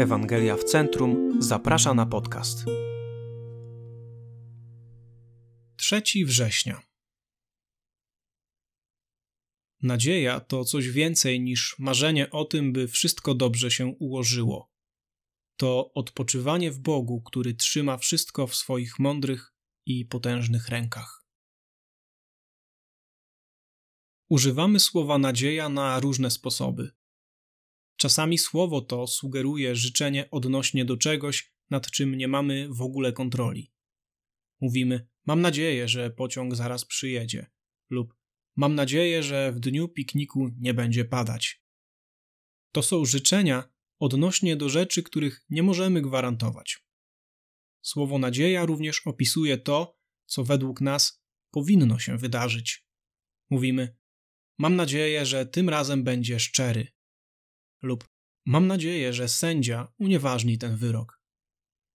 Ewangelia w Centrum zaprasza na podcast. 3 września. Nadzieja to coś więcej niż marzenie o tym, by wszystko dobrze się ułożyło. To odpoczywanie w Bogu, który trzyma wszystko w swoich mądrych i potężnych rękach. Używamy słowa nadzieja na różne sposoby. Czasami słowo to sugeruje życzenie odnośnie do czegoś, nad czym nie mamy w ogóle kontroli. Mówimy: Mam nadzieję, że pociąg zaraz przyjedzie, lub Mam nadzieję, że w dniu pikniku nie będzie padać. To są życzenia odnośnie do rzeczy, których nie możemy gwarantować. Słowo nadzieja również opisuje to, co według nas powinno się wydarzyć. Mówimy: Mam nadzieję, że tym razem będzie szczery, lub mam nadzieję, że sędzia unieważni ten wyrok.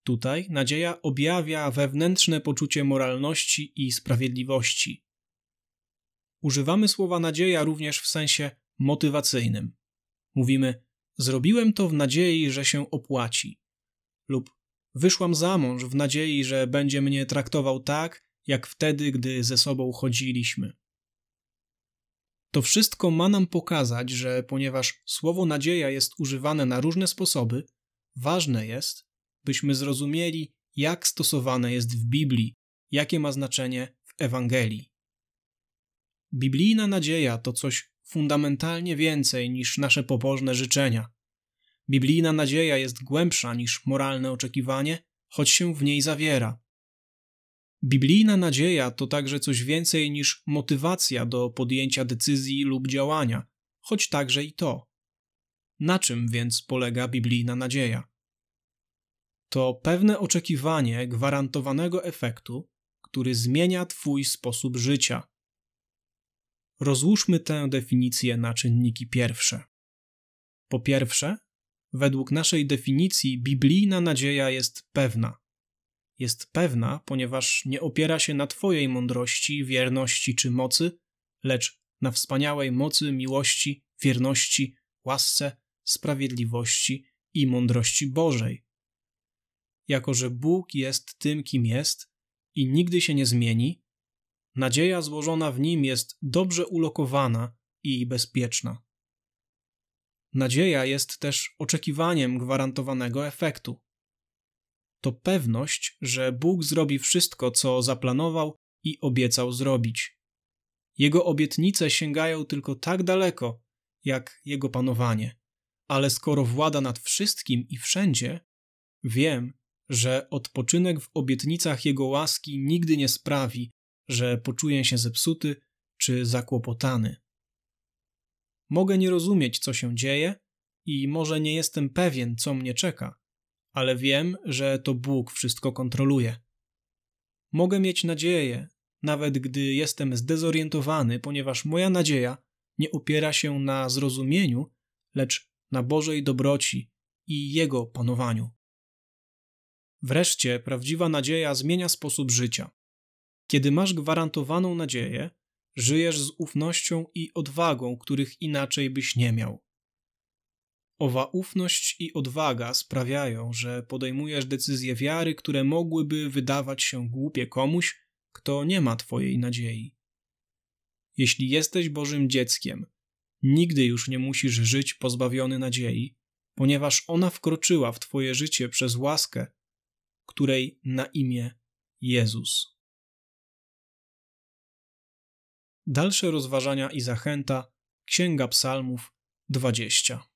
Tutaj nadzieja objawia wewnętrzne poczucie moralności i sprawiedliwości. Używamy słowa nadzieja również w sensie motywacyjnym. Mówimy: Zrobiłem to w nadziei, że się opłaci, lub wyszłam za mąż w nadziei, że będzie mnie traktował tak, jak wtedy, gdy ze sobą chodziliśmy. To wszystko ma nam pokazać, że ponieważ słowo nadzieja jest używane na różne sposoby, ważne jest, byśmy zrozumieli, jak stosowane jest w Biblii, jakie ma znaczenie w Ewangelii. Biblijna nadzieja to coś fundamentalnie więcej niż nasze pobożne życzenia. Biblijna nadzieja jest głębsza niż moralne oczekiwanie, choć się w niej zawiera. Biblijna nadzieja to także coś więcej niż motywacja do podjęcia decyzji lub działania, choć także i to. Na czym więc polega biblijna nadzieja? To pewne oczekiwanie gwarantowanego efektu, który zmienia Twój sposób życia. Rozłóżmy tę definicję na czynniki pierwsze. Po pierwsze, według naszej definicji, biblijna nadzieja jest pewna jest pewna, ponieważ nie opiera się na Twojej mądrości, wierności czy mocy, lecz na wspaniałej mocy, miłości, wierności, łasce, sprawiedliwości i mądrości Bożej. Jako, że Bóg jest tym, kim jest i nigdy się nie zmieni, nadzieja złożona w nim jest dobrze ulokowana i bezpieczna. Nadzieja jest też oczekiwaniem gwarantowanego efektu to pewność, że Bóg zrobi wszystko, co zaplanował i obiecał zrobić. Jego obietnice sięgają tylko tak daleko, jak jego panowanie. Ale skoro włada nad wszystkim i wszędzie, wiem, że odpoczynek w obietnicach jego łaski nigdy nie sprawi, że poczuję się zepsuty czy zakłopotany. Mogę nie rozumieć, co się dzieje, i może nie jestem pewien, co mnie czeka, ale wiem, że to Bóg wszystko kontroluje. Mogę mieć nadzieję, nawet gdy jestem zdezorientowany, ponieważ moja nadzieja nie opiera się na zrozumieniu, lecz na Bożej dobroci i Jego panowaniu. Wreszcie prawdziwa nadzieja zmienia sposób życia. Kiedy masz gwarantowaną nadzieję, żyjesz z ufnością i odwagą, których inaczej byś nie miał. Owa ufność i odwaga sprawiają, że podejmujesz decyzje wiary, które mogłyby wydawać się głupie komuś, kto nie ma Twojej nadziei. Jeśli jesteś Bożym dzieckiem, nigdy już nie musisz żyć pozbawiony nadziei, ponieważ ona wkroczyła w Twoje życie przez łaskę, której na imię Jezus. Dalsze rozważania i zachęta Księga Psalmów 20.